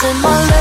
From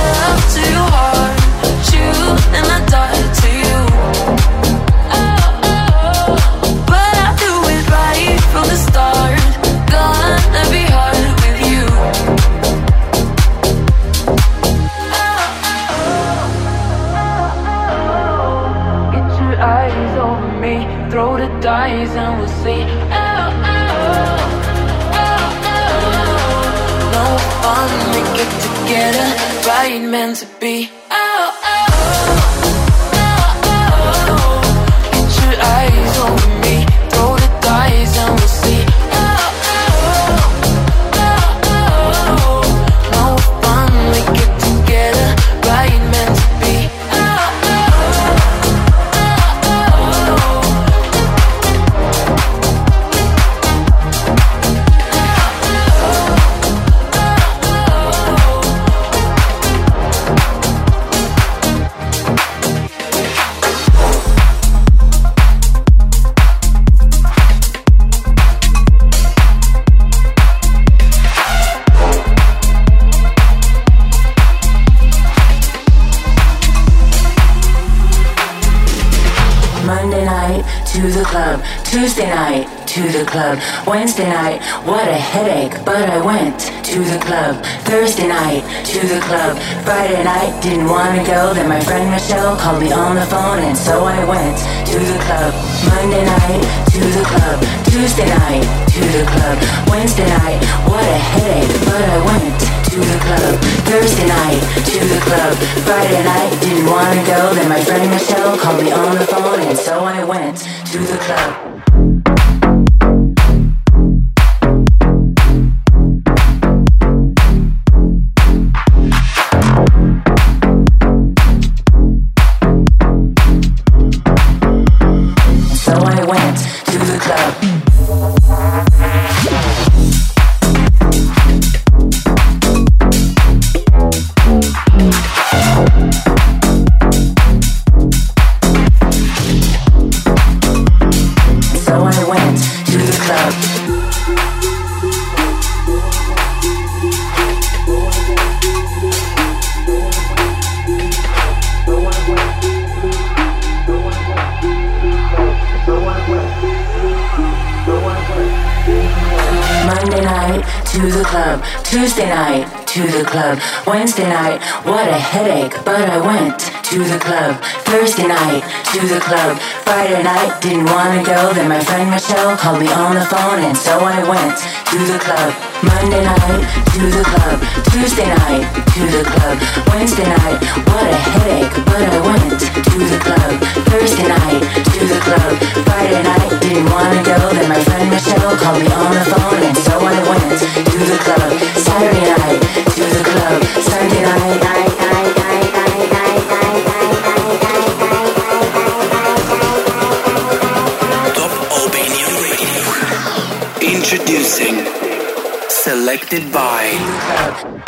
Tuesday night to the club. Wednesday night, what a headache, but I went to the club. Thursday night to the club. Friday night, didn't want to go. Then my friend Michelle called me on the phone, and so I went to the club. Monday night to the club. Tuesday night to the club. Wednesday night, what a headache, but I went to the club. Thursday night to the club. Friday night, didn't want to go. Then my friend Michelle called me on the phone, and so I went to the club. What a headache, but I went to the club. Thursday night, to the club. Friday night, didn't wanna go. Then my friend Michelle called me on the phone, and so I went to the club. Monday night, to the club. Tuesday night, to the club. Wednesday night, what a headache, but I went to the club. Thursday night, to the club. Friday night, didn't wanna go. Then my friend Michelle called me on the phone, and so I went to the club. Saturday night, to the club. Sunday night, night, night, Selected by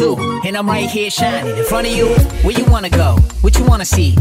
too. And I'm right here shining in front of you. Where you wanna go? What you wanna see?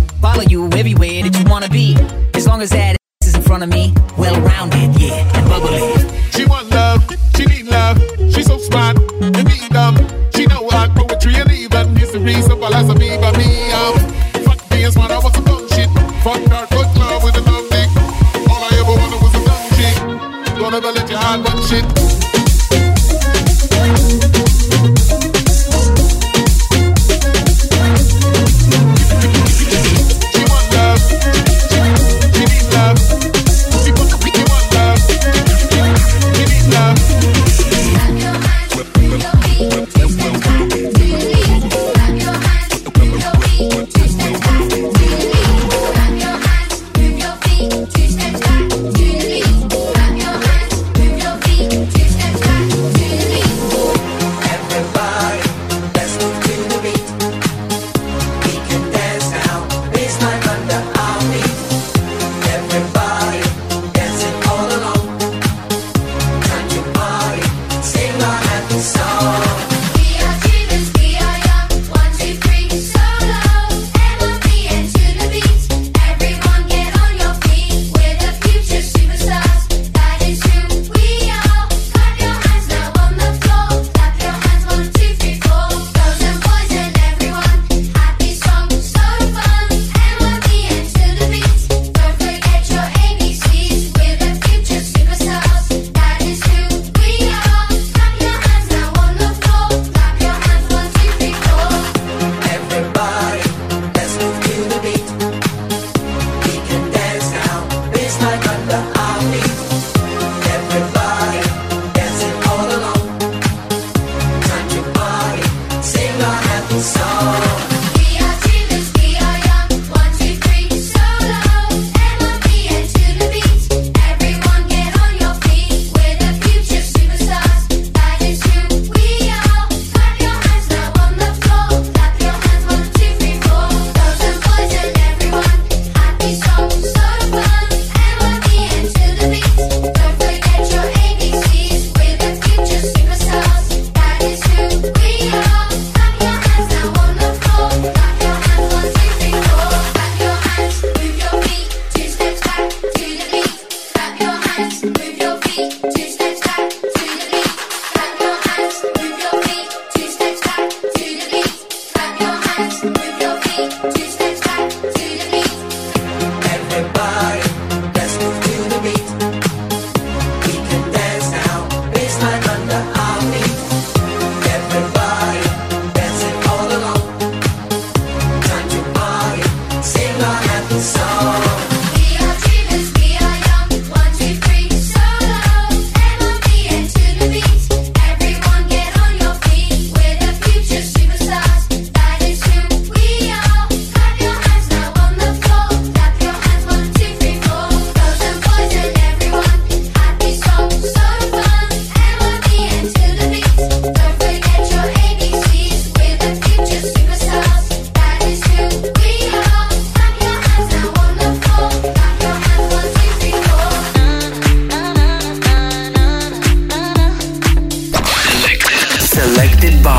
selected by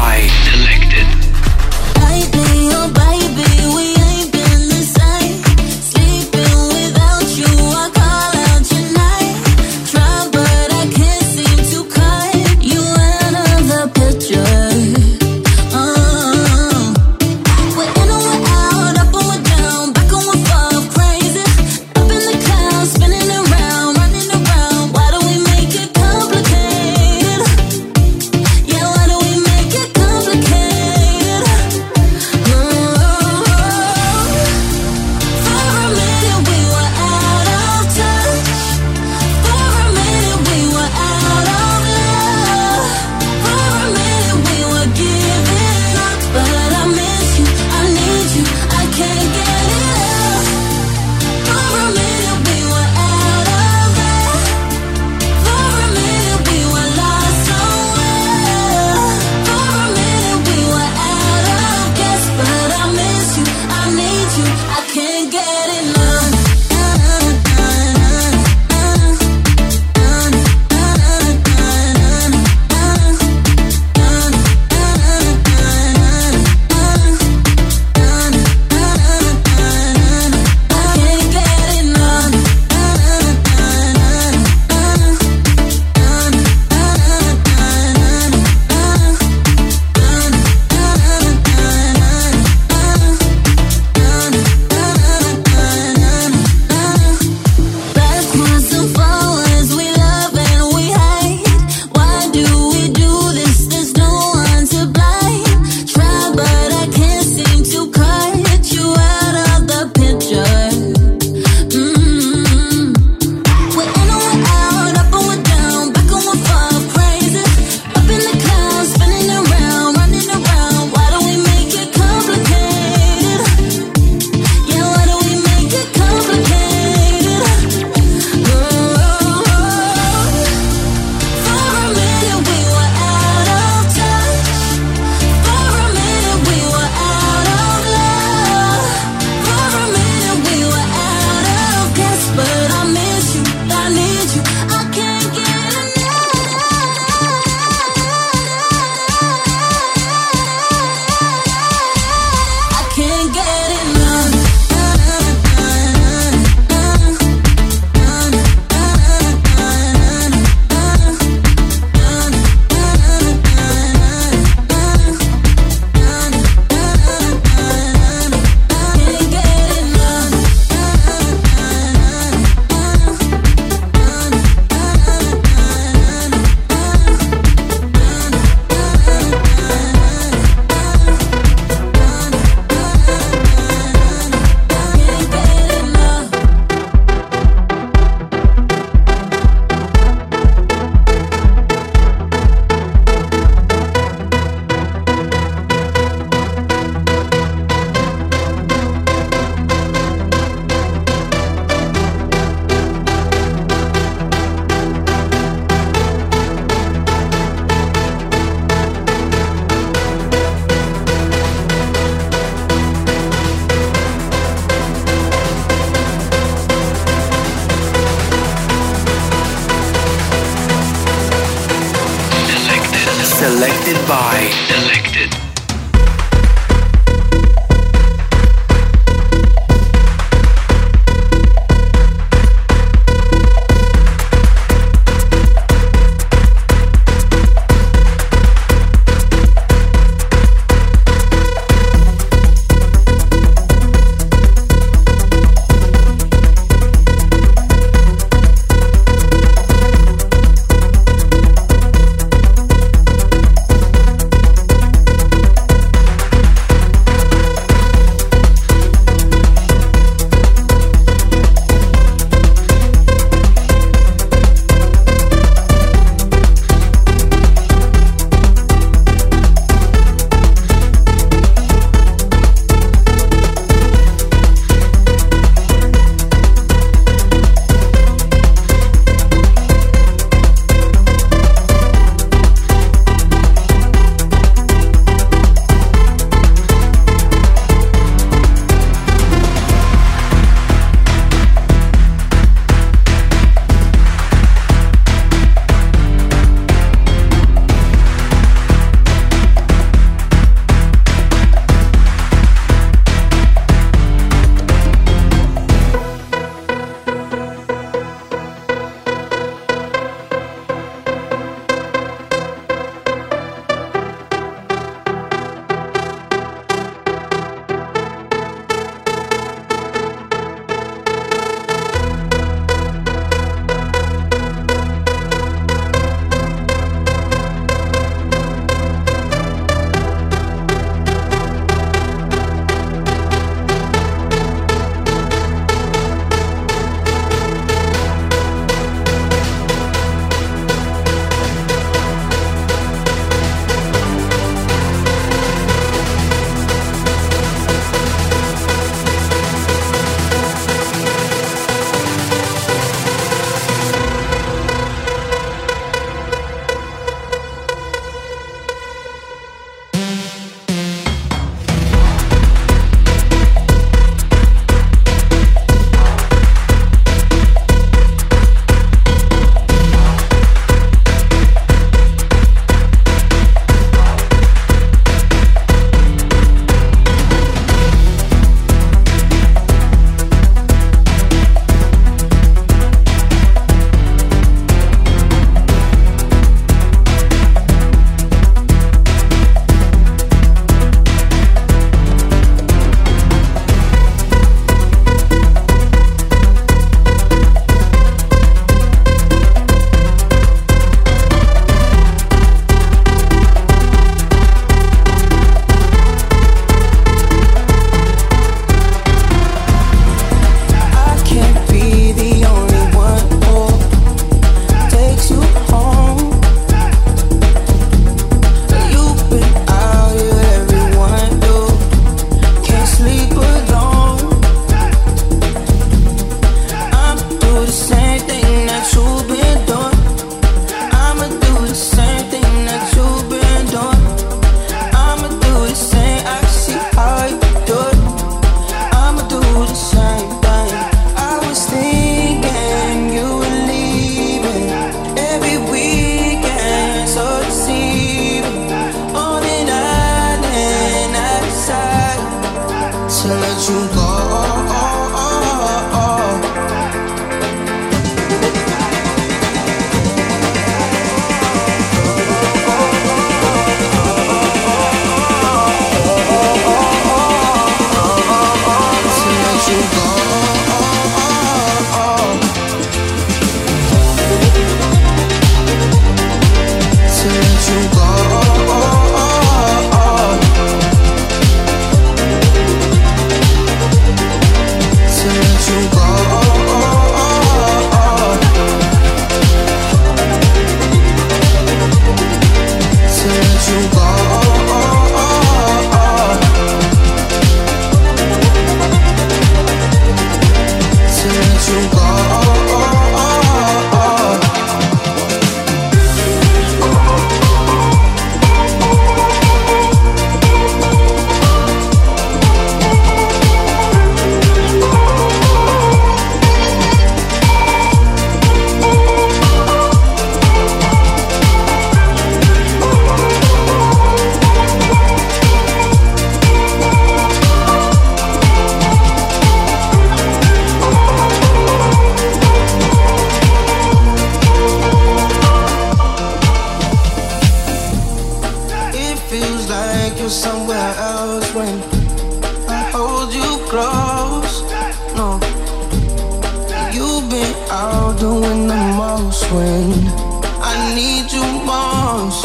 need you most.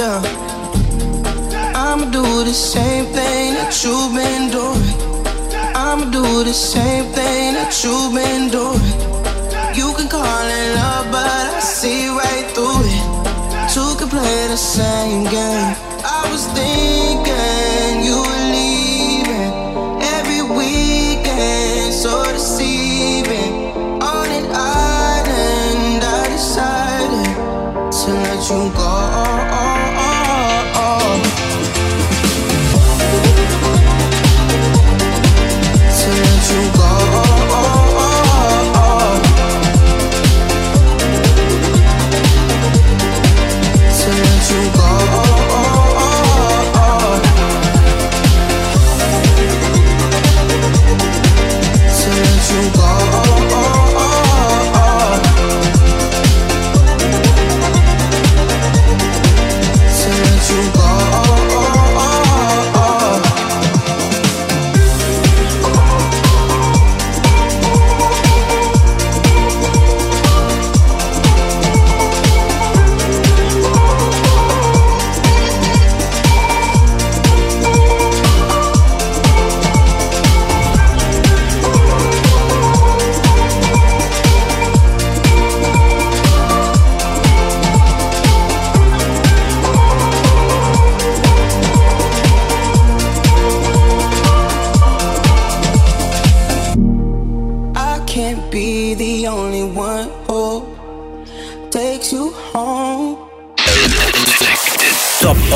Yeah. I'ma do the same thing that you've been doing. I'ma do the same thing that you've been doing. You can call it love, but I see right through it. Two can play the same game. I was thinking.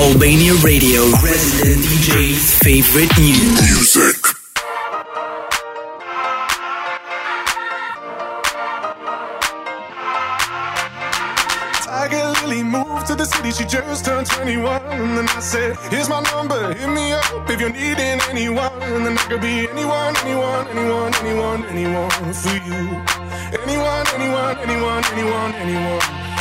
Albania Radio, resident DJ's favorite news. Music. Tiger Lily moved to the city, she just turned 21. And I said, Here's my number, hit me up if you're needing anyone. And then I could be anyone, anyone, anyone, anyone, anyone for you. Anyone, anyone, anyone, anyone, anyone. anyone.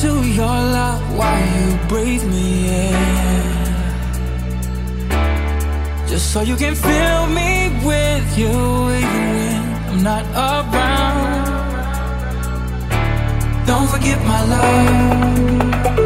to your love while you breathe me in. Just so you can fill me with you when I'm not around. Don't forget my love.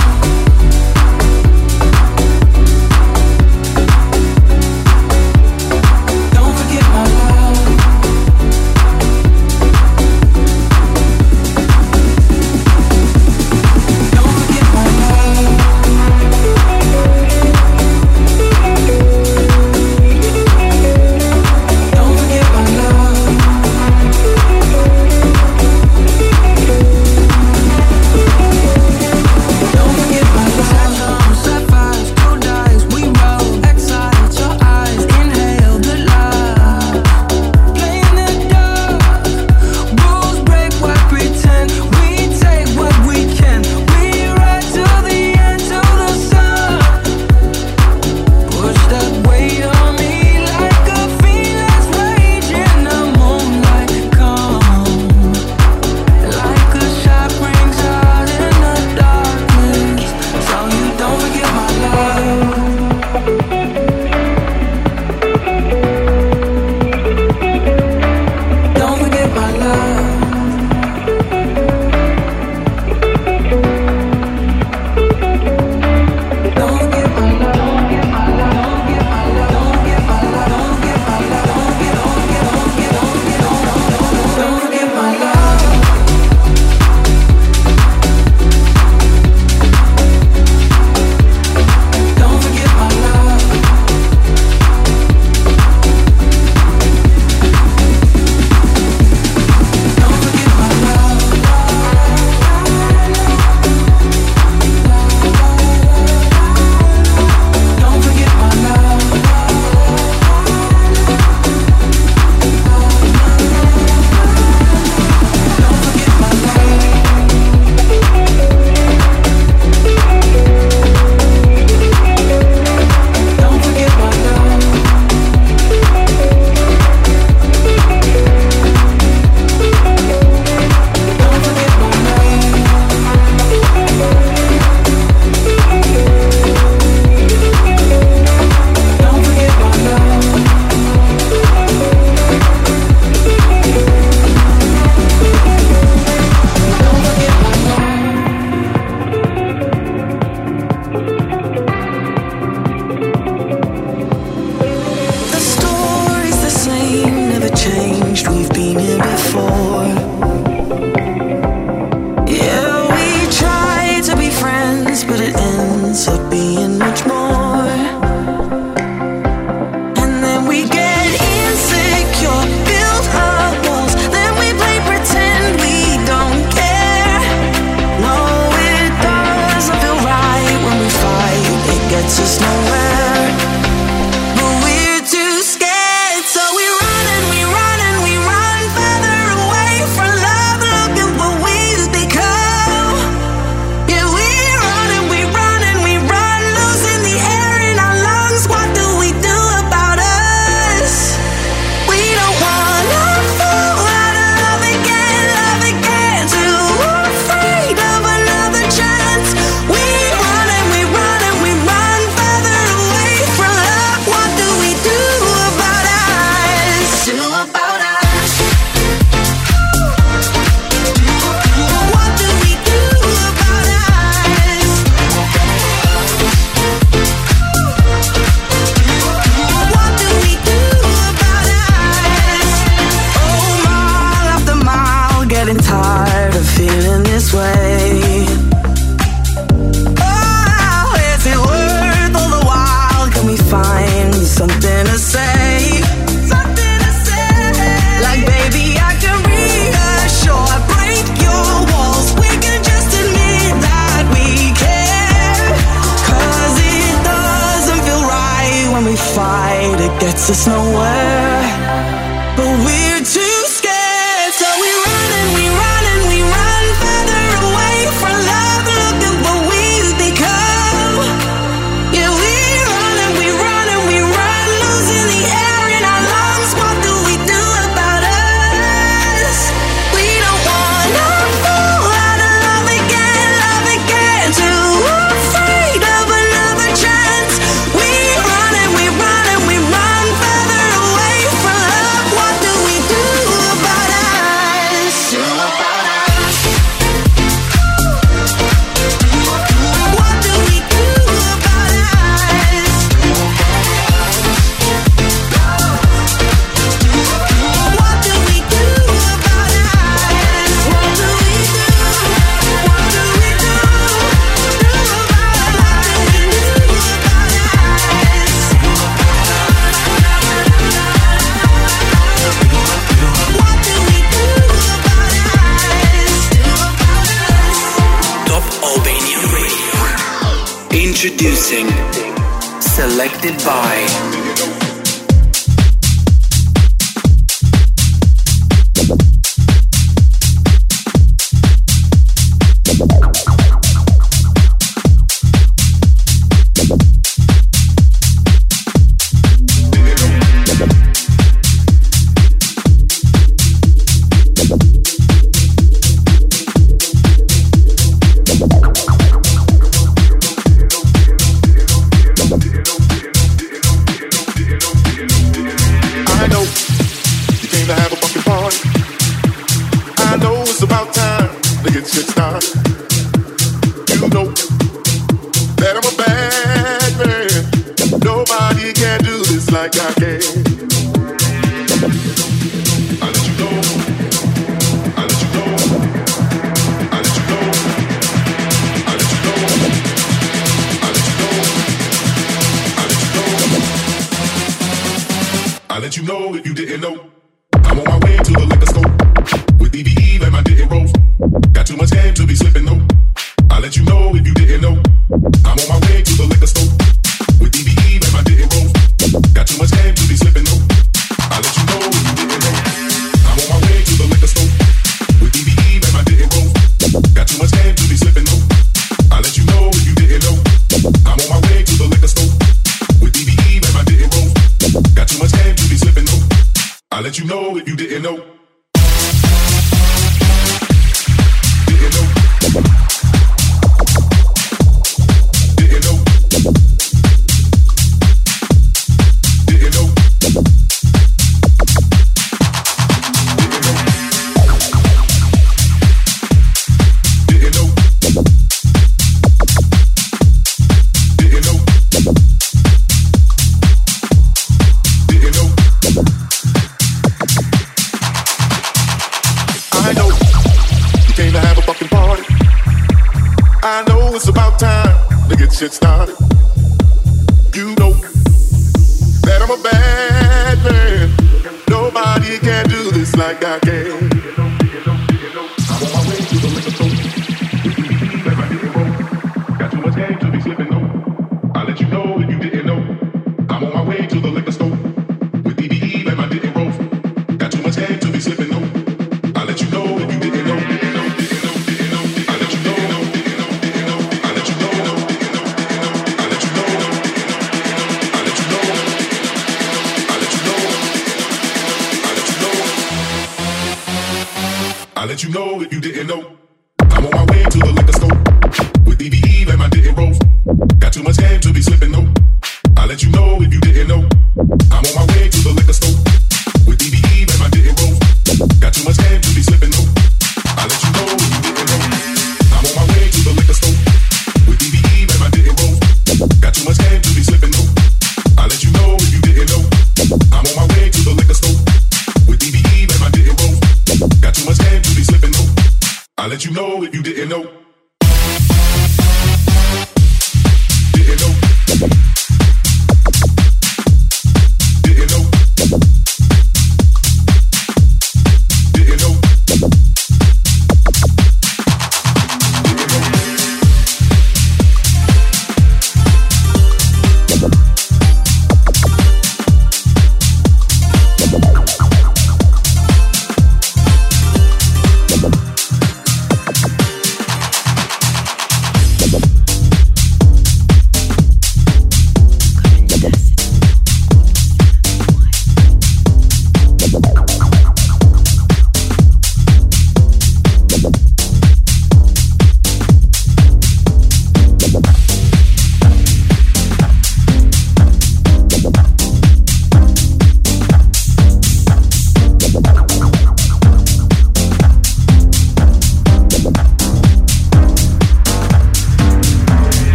It gets Introducing Selected by